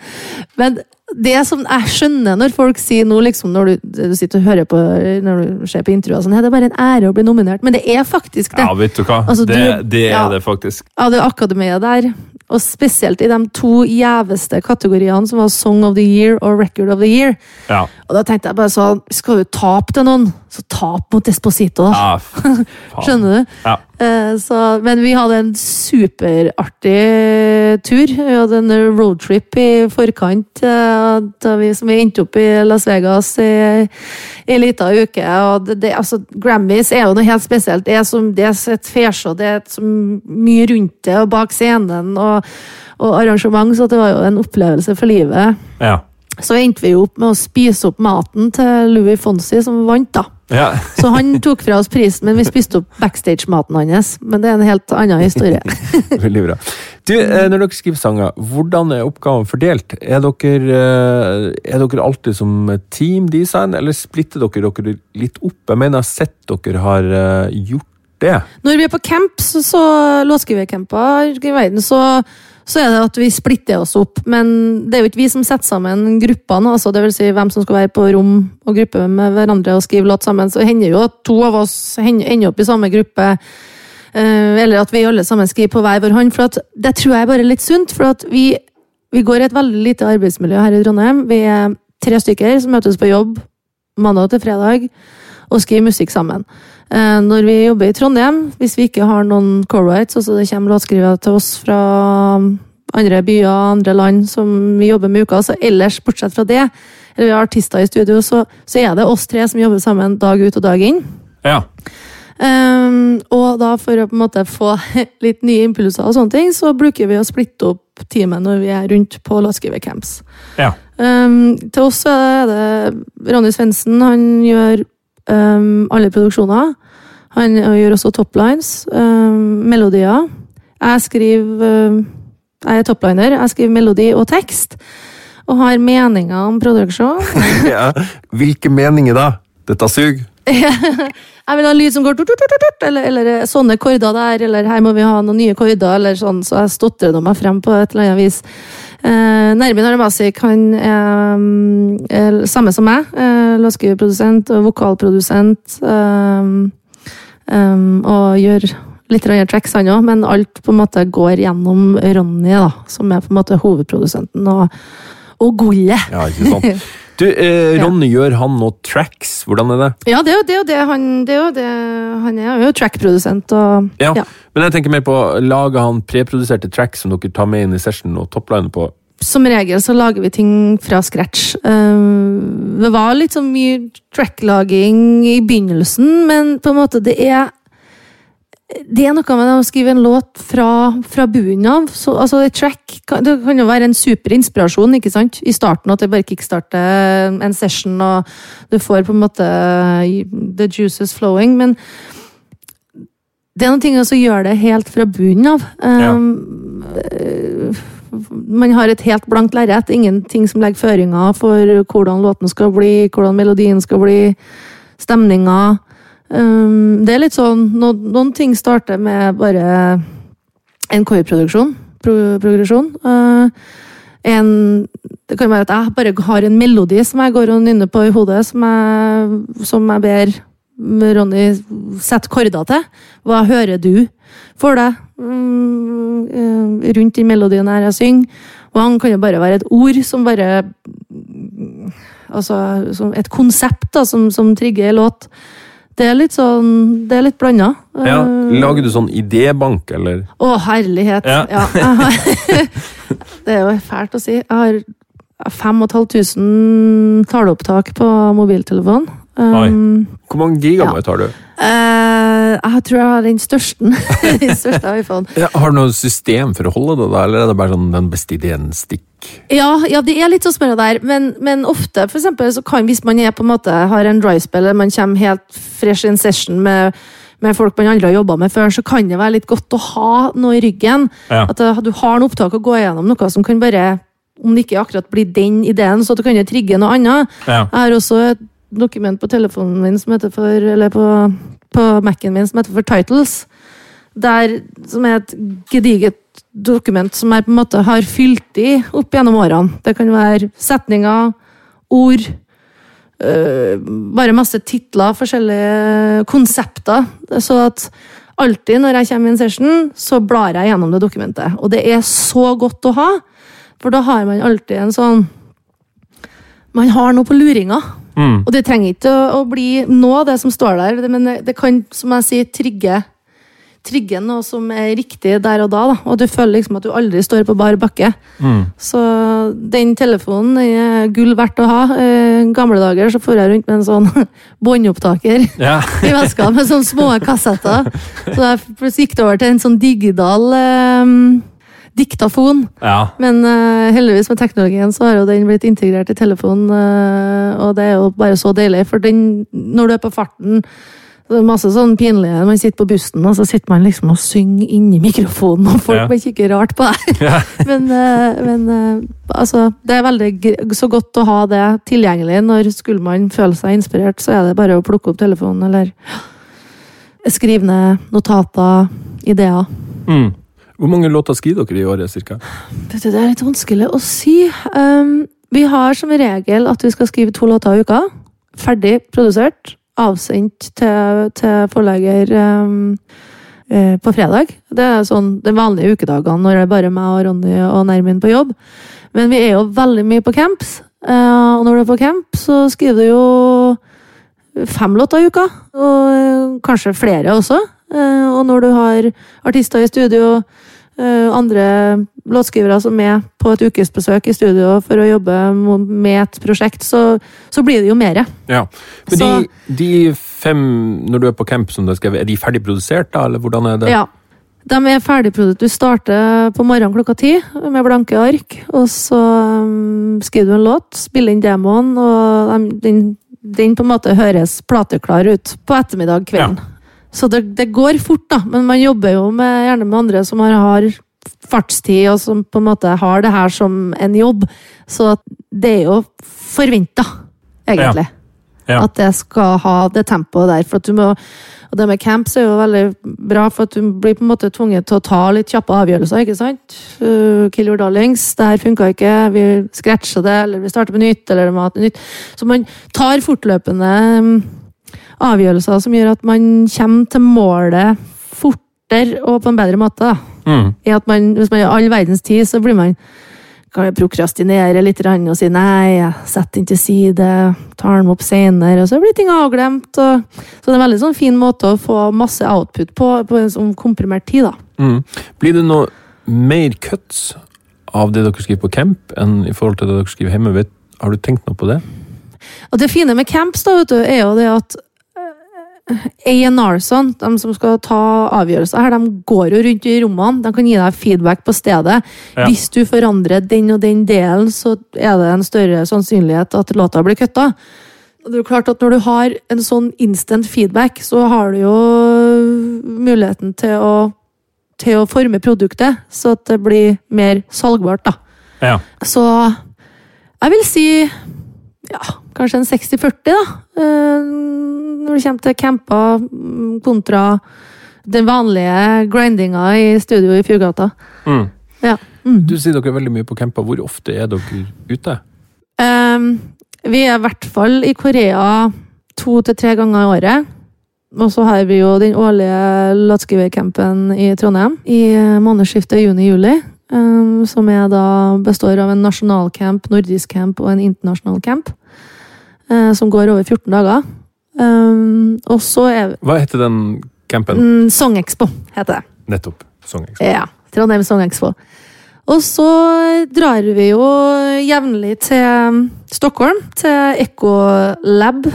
Men det som jeg skjønner når folk sier nå, liksom, når du, du sitter og hører på når du ser på intervjuer, sånn, det er bare en ære å bli nominert, men det er faktisk det.
Ja, vet du hva?
Altså,
det,
du-
det er
ja.
det faktisk.
Ja, det akademiet der, og spesielt i de to gjeveste kategoriene som var Song of the Year og Record of the Year.
Ja.
Og da tenkte jeg bare sånn, skal du tape til noen, så tap mot Desposito, da.
ja.
Skjønner du?
Ja.
Så, men vi hadde en superartig tur. Vi hadde en roadtrip i forkant, eh, da vi, som vi endte opp i Las Vegas i i en liten uke. Det, det, altså, Grammys er jo noe helt spesielt. Det er, som, det er et fesjå, det er så mye rundt det, og bak scenen og, og arrangement, så det var jo en opplevelse for livet.
Ja.
Så endte vi opp med å spise opp maten til Louis Fonsi, som vant, da.
ja.
Så han tok fra oss prisen, men vi spiste opp backstage-maten hans. Men det er en helt annen historie.
Veldig bra. Du, eh, når dere skriver sanger, hvordan er oppgaven fordelt? Er dere, eh, er dere alltid som teamdesign, eller splitter dere dere litt opp? Jeg mener jeg har sett dere har eh, gjort det.
Når vi er på camp, så, så låtskrivercamper i verden, så, så er det at vi splitter oss opp. Men det er jo ikke vi som setter sammen gruppene, altså det vil si hvem som skal være på rom og gruppe med hverandre og skrive låt sammen. Så hender jo at to av oss ender opp i samme gruppe. eh, Eller at vi alle sammen skriver på hver vår hånd. For det tror jeg er bare litt sunt. For vi, vi går i et veldig lite arbeidsmiljø her i Trondheim. Vi er tre stykker som møtes på jobb mandag til fredag. Og skrive musikk sammen. Eh, når vi jobber i Trondheim, hvis vi ikke har noen co-writes, altså det kommer låtskrivere til oss fra andre byer, andre land som vi jobber med i uka, så ellers, bortsett fra det, eller vi har artister i studio, så, så er det oss tre som jobber sammen dag ut og dag inn.
Ja.
Um, og da for å på en måte få litt nye impulser og sånne ting, så bruker vi å splitte opp teamet når vi er rundt på låtskrivercamps.
ja.
Um, til oss er det Ronny Svendsen. Han gjør um, alle produksjoner. Han gjør også toplines, um, melodier. Jeg skriver um, Jeg er topliner. Jeg skriver melodi og tekst. Og har meninger om produksjon.
ja. Hvilke meninger da? Dette suger.
Jeg vil ha en lyd som går tut, tut, tut, eller, eller sånne korder der, eller her må vi ha noen nye korder, eller sånn, så jeg stotrer meg frem på et eller annet vis. Eh, Nermin Arabasik han er, er samme som meg. Eh, Låtskriverprodusent og vokalprodusent. Eh, eh, og gjør litt andre tracks, han òg, men alt på en måte går gjennom Ronny, da, som er på en måte hovedprodusenten, og, og gullet.
Ja, ikke sant. Du, eh, Ronny, gjør han noe tracks? Hvordan er det?
Ja, det er jo det, er det han det er jo det, Han er jo trackprodusent og
Ja.
ja.
Men jeg tenker mer på, lager han preproduserte tracks som dere tar med inn i session og toppliner på?
Som regel så lager vi ting fra scratch. Eh, det var litt sånn mye tracklaging i begynnelsen, men på en måte det er det er noe med å skrive en låt fra, fra bunnen av. Så, altså, et track kan, det kan jo være en super inspirasjon ikke sant? i starten, at det bare kickstarter en session, og du får på en måte the juices flowing. Men det er noen ting som gjør det helt fra bunnen av. Um, Man har et helt blankt lerret. Ingenting som legger føringer for hvordan låten skal bli, hvordan melodien skal bli, stemninga. Um, det er litt sånn Noen, noen ting starter med bare en korproduksjon. Pro, progresjon. Uh, en, det kan være at jeg bare har en melodi som jeg går og nynner på i hodet, som jeg, som jeg ber Ronny sette korder til. Hva hører du for deg um, rundt den melodien her jeg synger? Og han kan jo bare være et ord som bare Altså et konsept da, som, som trigger en låt. Det er litt sånn Det er litt blanda.
Ja, Lager du sånn idébank, eller?
Å, herlighet!
Ja.
Ja. det er jo fælt å si. Jeg har 5500 taleopptak på mobiltelefonen. Um,
Hvor mange gigabyte har du?
Uh, jeg tror jeg har den største. den største iPhone.
Ja, har du noe system for å holde det, da, eller er det bare sånn den beste ideen stikk?
Ja, ja, det er litt sånn spørre der, men, men ofte, for eksempel, så kan, hvis man er på en måte, har en dry spell, eller man kommer helt fresh in session med, med folk man aldri har jobba med før, så kan det være litt godt å ha noe i ryggen.
Ja.
At uh, du har noe opptak å gå gjennom, noe som kan bare om det ikke akkurat blir den ideen, så at du kan jo trigge noe annet.
Ja.
Jeg har også et dokument på telefonen min som heter for, eller på, på Mac-en min som heter for Titles. Der, som er et gediget dokument som jeg på en måte har fylt i opp gjennom årene. Det kan være setninger, ord, øh, bare masse titler, forskjellige konsepter. Så at alltid når jeg kommer i en session, så blar jeg gjennom det dokumentet. Og det er så godt å ha, for da har man alltid en sånn Man har noe på luringa.
Mm.
Og det trenger ikke å, å bli av det som står der, men det, det kan, som jeg sier, trigge, trigge noe som er riktig der og da. da. Og du føler liksom at du aldri står på bar bakke.
Mm.
Så den telefonen den er gull verdt å ha. Eh, I gamle dager så får jeg rundt med en sånn båndopptaker
Ja.
i veska med sånne små kassetter. Så jeg gikk det over til en sånn digital um, diktafon.
ja.
Men uh, heldigvis med teknologien så har jo den blitt integrert i telefonen, uh, og det er jo bare så deilig. For den, når du er på farten det er masse sånn pinlige Man sitter på bussen, og så sitter man liksom og synger inni mikrofonen, og folk
Ja.
bare kikker rart på deg.
Ja.
men eh, men eh, altså, det er veldig så godt å ha det tilgjengelig. Når skulle man føle seg inspirert, så er det bare å plukke opp telefonen eller skrive ned notater, ideer.
Mm. Hvor mange låter skriver dere i året, cirka?
Vet Det er litt vanskelig å si. Um, vi har som regel at vi skal skrive to låter i uka. Ferdig produsert. Avsendt til, til forlegger um, uh, på fredag. Det er sånn de vanlige ukedagene når det er bare meg og Ronny og Nermin på jobb. Men vi er jo veldig mye på camps. uh, og når du er på camp, så skriver du jo fem låter i uka. Og eh, kanskje flere også. Eh, og når du har artister i studio, eh, andre låtskrivere som er på et ukesbesøk i studio for å jobbe med et prosjekt, så, så blir det jo mer.
Ja. Men
Så-
de, de fem, når du er på camp, som det er skrevet, er de ferdig produsert, da, eller hvordan er det?
Ja. De er ferdigprodusert. Du starter på morgenen klokka ti med blanke ark, og så um, skriver du en låt, spiller inn demoen, og den, den på en måte høres plateklar ut på ettermiddag kvelden. Så det, det går fort, da, men man jobber jo med, gjerne med andre som har, har fartstid, og som på en måte har det her som en jobb. Så det er jo forventa, egentlig
Ja.
at det skal ha det tempoet der. For at du må, og det med camps er jo veldig bra, for at du blir på en måte tvunget til å ta litt kjappe avgjørelser. ikke sant? Uh, kill your darlings. Det her funka ikke. Vi scratcher det, eller vi starter på nytt. eller det må ha nytt. Så man tar fortløpende avgjørelser som gjør at man kommer til målet fortere og på en bedre måte.
Mm.
I at man, hvis man har all verdens tid, så blir man kan jeg prokrastinere litt og si nei, jeg setter den til side, tar den opp senere, og så blir ting avglemt. Og, så det er en veldig sånn fin måte å få masse output på, på en sånn komprimert tid. da.
Mm. Blir det noe mer cuts av det dere skriver på camp, enn i forhold til det dere skriver hjemme? Har du tenkt noe på det?
Og det fine med camps da, vet du, er jo det at A&R-ene, de som skal ta avgjørelser her, de går jo rundt i rommene. De kan gi deg feedback på stedet.
Ja.
Hvis du forandrer den og den delen, så er det en større sannsynlighet at låta blir kutta. Det er jo klart at Når du har en sånn instant feedback, så har du jo muligheten til å, til å forme produktet, så at det blir mer salgbart. da.
Ja.
Så jeg vil si ja, kanskje en 60-40, da. Eh, Når det kommer til camper mm, kontra den vanlige grindinga i studio i Fjordgata.
Mm.
Ja. Mm.
Du sier dere er veldig mye på camper. Hvor ofte er dere ute?
Um, vi er i hvert fall i Korea to til tre ganger i året. Og så har vi jo den årlige låtskrivercampen i Trondheim i eh, månedsskiftet juni-juli. Um, Som er da består av en nasjonalcamp, nordisk camp og en internasjonal camp. Eh, Som går over 14 dager. Um, og så er
Hva heter den campen?
mm, Songexpo, heter det.
Nettopp. Songexpo.
Ja, Trondheim Songexpo. Og så drar vi jo jevnlig til Stockholm, til Ecolab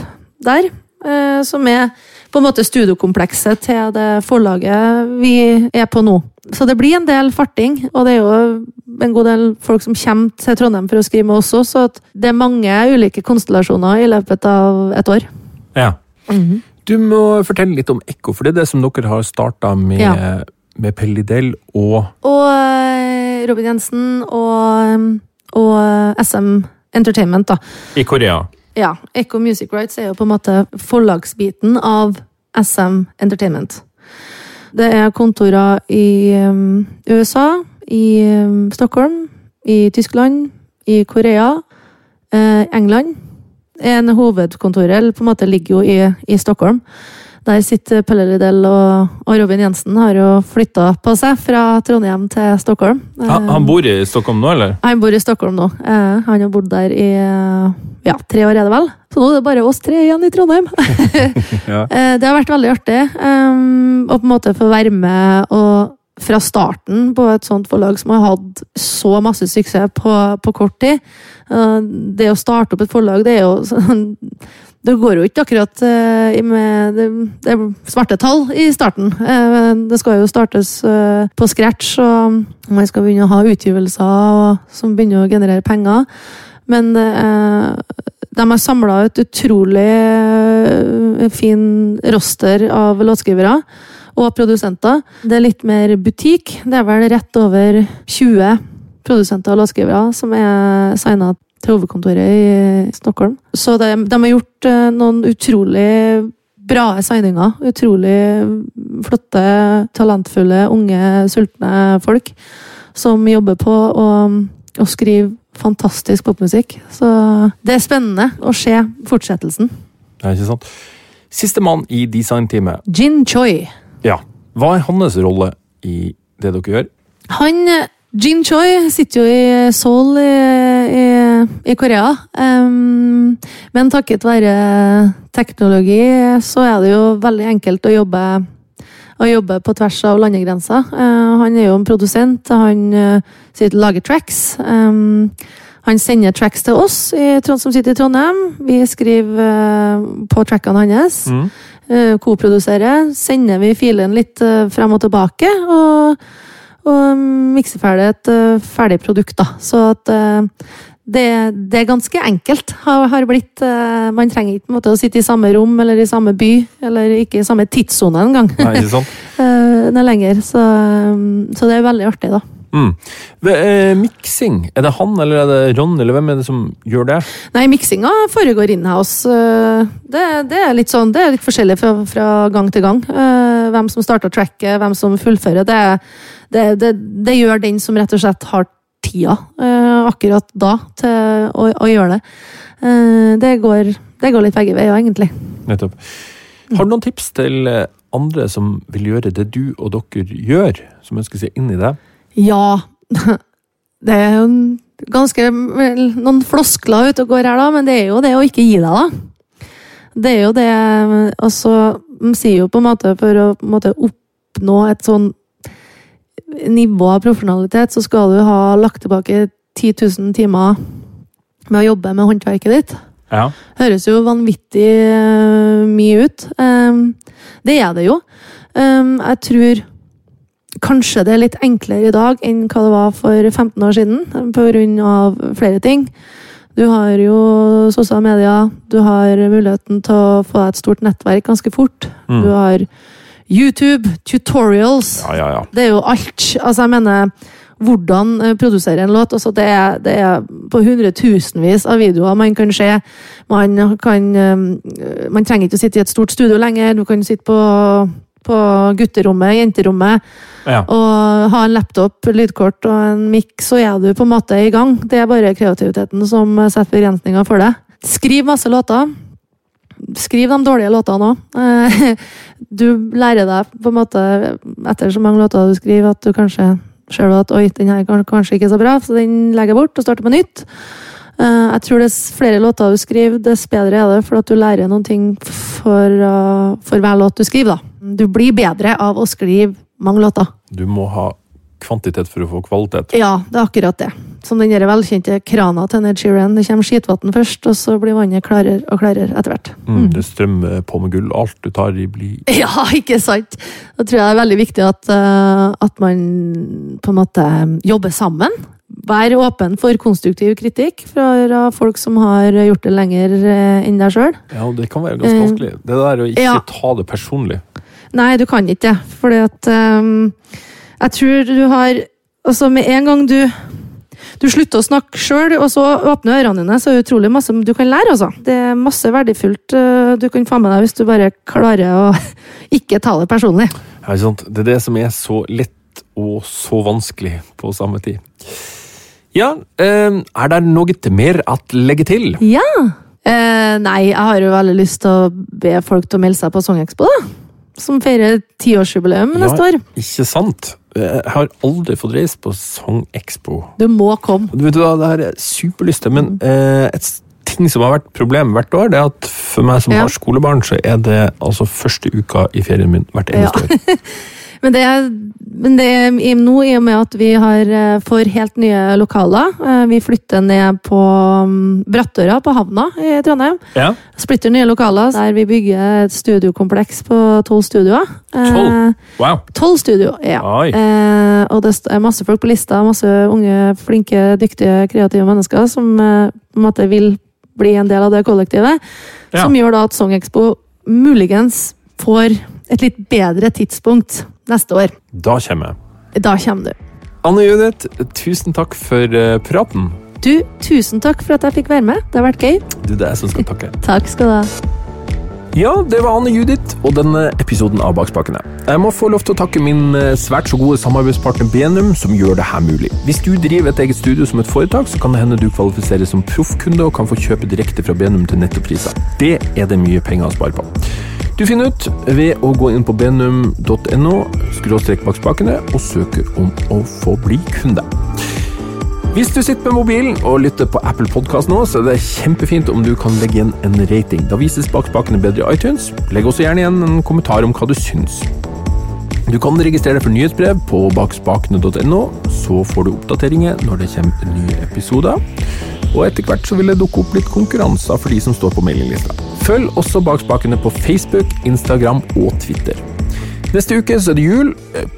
der. eh, Som er på en måte studiokomplekset til det forlaget vi er på nå. Så det blir en del farting, og det er jo en god del folk som kommer til Trondheim for å skrive med oss også, så at det er mange ulike konstellasjoner i løpet av et år.
Ja. Du må fortelle litt om Ekko, for det er det som dere har starta med,
Ja.
med Pellidel og
Og eh, Robin Jensen og, og SM Entertainment, da.
i Korea.
Ja, Ekko Music Rights er jo på en måte forlagsbiten av SM Entertainment. Det er kontorer i um, USA, i um, Stockholm, i Tyskland, i Korea, eh, England. En hovedkontor eller på en måte ligger jo i, i Stockholm. Der sitter Pelle Lidell og, og Robin Jensen har jo flytta på seg fra Trondheim til Stockholm.
Han, han bor i Stockholm nå, eller?
Han bor i Stockholm nå. Eh, han har bodd der i eh, ja, tre år, er det vel. Så nå er det bare oss tre igjen i Trondheim.
Ja.
Eh, det har vært veldig artig um, å på en måte få være med og fra starten på et sånt forlag som har hatt så masse suksess på, på kort tid. Eh, det å starte opp et forlag, det er jo sånn Det går jo ikke akkurat eh, med det, det svarte tall i starten. Eh, det skal jo startes eh, på scratch, og man skal begynne å ha utgivelser som begynner å generere penger. Men de har samla et utrolig fin roster av låtskrivere og produsenter. Det er litt mer butikk. Det er vel rett over 20 produsenter og låtskrivere som er signa til hovedkontoret i Stockholm. Så de, de har gjort eh, noen utrolig bra signinger. Utrolig flotte, talentfulle, unge, sultne folk som jobber på å, å skrive fantastisk popmusikk. Så det er spennende å se fortsettelsen.
Det er ikke sant? Sistemann i designteamet.
Jin Choi.
Ja. Hva er hans rolle i det dere gjør?
Han, Jin Choi sitter jo i Seoul i, i, i Korea. Um, men takket være teknologi så er det jo veldig enkelt å jobbe, å jobbe på tvers av landegrenser. Uh, han er jo en produsent, han uh, sitter, lager tracks. Um, han sender tracks til oss i, som sitter i Trondheim. Vi skriver uh, på trackene hans.
Mm.
Koproduserer. Sender vi filen litt frem og tilbake. Og, og mikse ferdig et uh, ferdig produkt, da. Så at det, det, er ganske enkelt. Har, har blitt Man trenger ikke måte, å sitte i samme rom eller i samme by, eller ikke i samme tidssone engang.
Nei, ikke sant?
uh, lenger. Så, så det er veldig artig, da.
Mm. Eh, miksing, er det han eller er det Ron, eller hvem er det som gjør det?
Nei, miksinga foregår inhouse. Det, det er litt sånn, det er litt forskjellig fra, fra gang til gang. Eh, hvem som starter tracket, hvem som fullfører. Det, det, det, det gjør den som rett og slett har tida eh, akkurat da til å, å gjøre det. Eh, det går, det går litt begge veier, egentlig.
Nettopp. Har du noen tips til andre som vil gjøre det du og dere gjør, som ønsker seg inn i det?
Ja. Det er jo ganske noen floskler ute og går her, da, men det er jo det å ikke gi deg, da. Det er jo det Altså, de sier jo på en måte for å måte, oppnå et sånn nivå av profesjonalitet, så skal du ha lagt tilbake 10 000 timer med å jobbe med håndverket ditt.
Ja.
Høres jo vanvittig uh, mye ut. Um, det er det jo. Um, jeg tror Kanskje det er litt enklere i dag enn hva det var for 15 år siden, pga. flere ting. Du har jo sosiale medier, du har muligheten til å få et stort nettverk ganske fort. Mm. Du har YouTube, tutorials.
Ja, ja, ja.
Det er jo alt. Altså, jeg mener hvordan eh, produsere en låt. Altså, det, er, det er på hundretusenvis av videoer man kan se. Man, kan, eh, man trenger ikke å sitte i et stort studio lenger. Du kan sitte på på gutterommet, jenterommet, ja. og ha en laptop, lydkort og en mic, så er du på en måte i gang. Det er bare kreativiteten som setter begrensninger for deg. Skriv masse låter. Skriv de dårlige låtene òg. Du lærer deg på en måte, etter så mange låter du skriver, at du kanskje ser at oi, den her er kanskje ikke så bra, så den legger jeg bort og starter på nytt. Eh, jeg tror dess flere låter du skriver, dess bedre er det, for at du lærer noen ting for, for hver låt du skriver. da. Du blir bedre av å skrive mange låter.
Du må ha kvantitet for å få kvalitet.
Ja, det er akkurat det. Som den velkjente krana til Ned Sheeran. Det kommer skitvann først, og så blir vannet klarere og klarere etter hvert.
Mm, mm. Det strømmer på med gull. Alt du tar i, blir
Ja, ikke sant? Da tror jeg det er veldig viktig at, uh, at man på en måte jobber sammen. Vær åpen for konstruktiv kritikk fra folk som har gjort det lenger eh, enn deg sjøl.
Ja, det kan være ganske vanskelig. Det der å ikke ja. ta det personlig.
Nei, du kan ikke det. Fordi at um, Jeg tror du har Altså, med en gang du du slutter å snakke sjøl, og så åpner ørene dine, så er det utrolig masse du kan lære. altså. Det er masse verdifullt uh, du kan få med deg hvis du bare klarer å ikke ta det personlig.
Ja, ikke sant. Det er det som er så lett og så vanskelig på samme tid. Ja, uh, er det noe mer å legge til?
Ja. Uh, nei, jeg har jo veldig lyst til å be folk til å melde seg på Songekspo, da som feirer tiårsjubileum ja, neste år.
Ikke sant? Jeg har aldri fått reist på Song Expo.
Du må komme.
Du vet hva, Det her er superlyst men eh, et ting som har vært problem hvert år, det er at for meg som ja. har skolebarn, så er det altså første uka i ferien min hvert eneste ja. år.
Men det, men det er nå, i og med at vi har, eh, får helt nye lokaler eh, Vi flytter ned på mm, Brattøra på havna i Trondheim.
Ja.
Splitter nye lokaler der vi bygger et studiokompleks på tolv studioer.
Tolv?
Eh, wow. Tolv studio, ja. Oi. og det er masse folk på lista. Masse unge, flinke, dyktige, kreative mennesker som på en måte vil bli en del av det kollektivet. Ja. Som gjør da at Songexpo muligens får et litt bedre tidspunkt neste år.
Da kommer jeg.
Da kommer du.
Anne Judith, tusen takk for uh, praten.
Du, tusen takk for at jeg fikk være med. Det har vært gøy.
Du, det er jeg som skal takke.
takk skal du ha.
Ja, det var Anne Judith og denne episoden av Bakspakene. Jeg må få lov til å takke min eh, svært så gode samarbeidspartner Benum, som gjør det her mulig. Hvis du driver et eget studio som et foretak, så kan det hende du kvalifiserer som proffkunde og kan få kjøpe direkte fra Benum til nettopriser. Det er det mye penger å spare på. Du finner ut ved å gå inn på benum.no skråstrek bak og søke om å få bli kunde. Hvis du sitter med mobilen og lytter på Apple Podcast nå, så er det kjempefint om du kan legge igjen en rating. Da vises bakspakene bedre i iTunes. Legg også gjerne igjen en kommentar om hva du syns. Du kan registrere deg for nyhetsbrev på bakspakene.no, så får du oppdateringer når det kommer nye episoder. Og etter hvert så vil det dukke opp litt konkurranser for de som står på mailinglista. Følg også Bakspakene på Facebook, Instagram og Twitter. Neste uke så er det jul.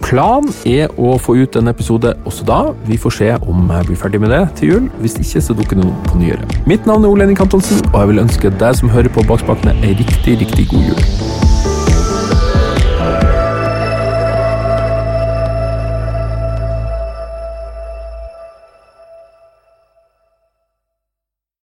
Planen er å få ut en episode også da. Vi får se om jeg blir ferdig med det til jul. Hvis ikke, så dukker det noe på nyere. Mitt navn er Ole Henning Antonsen, og jeg vil ønske deg som hører på Bakspakene, ei riktig, riktig god jul.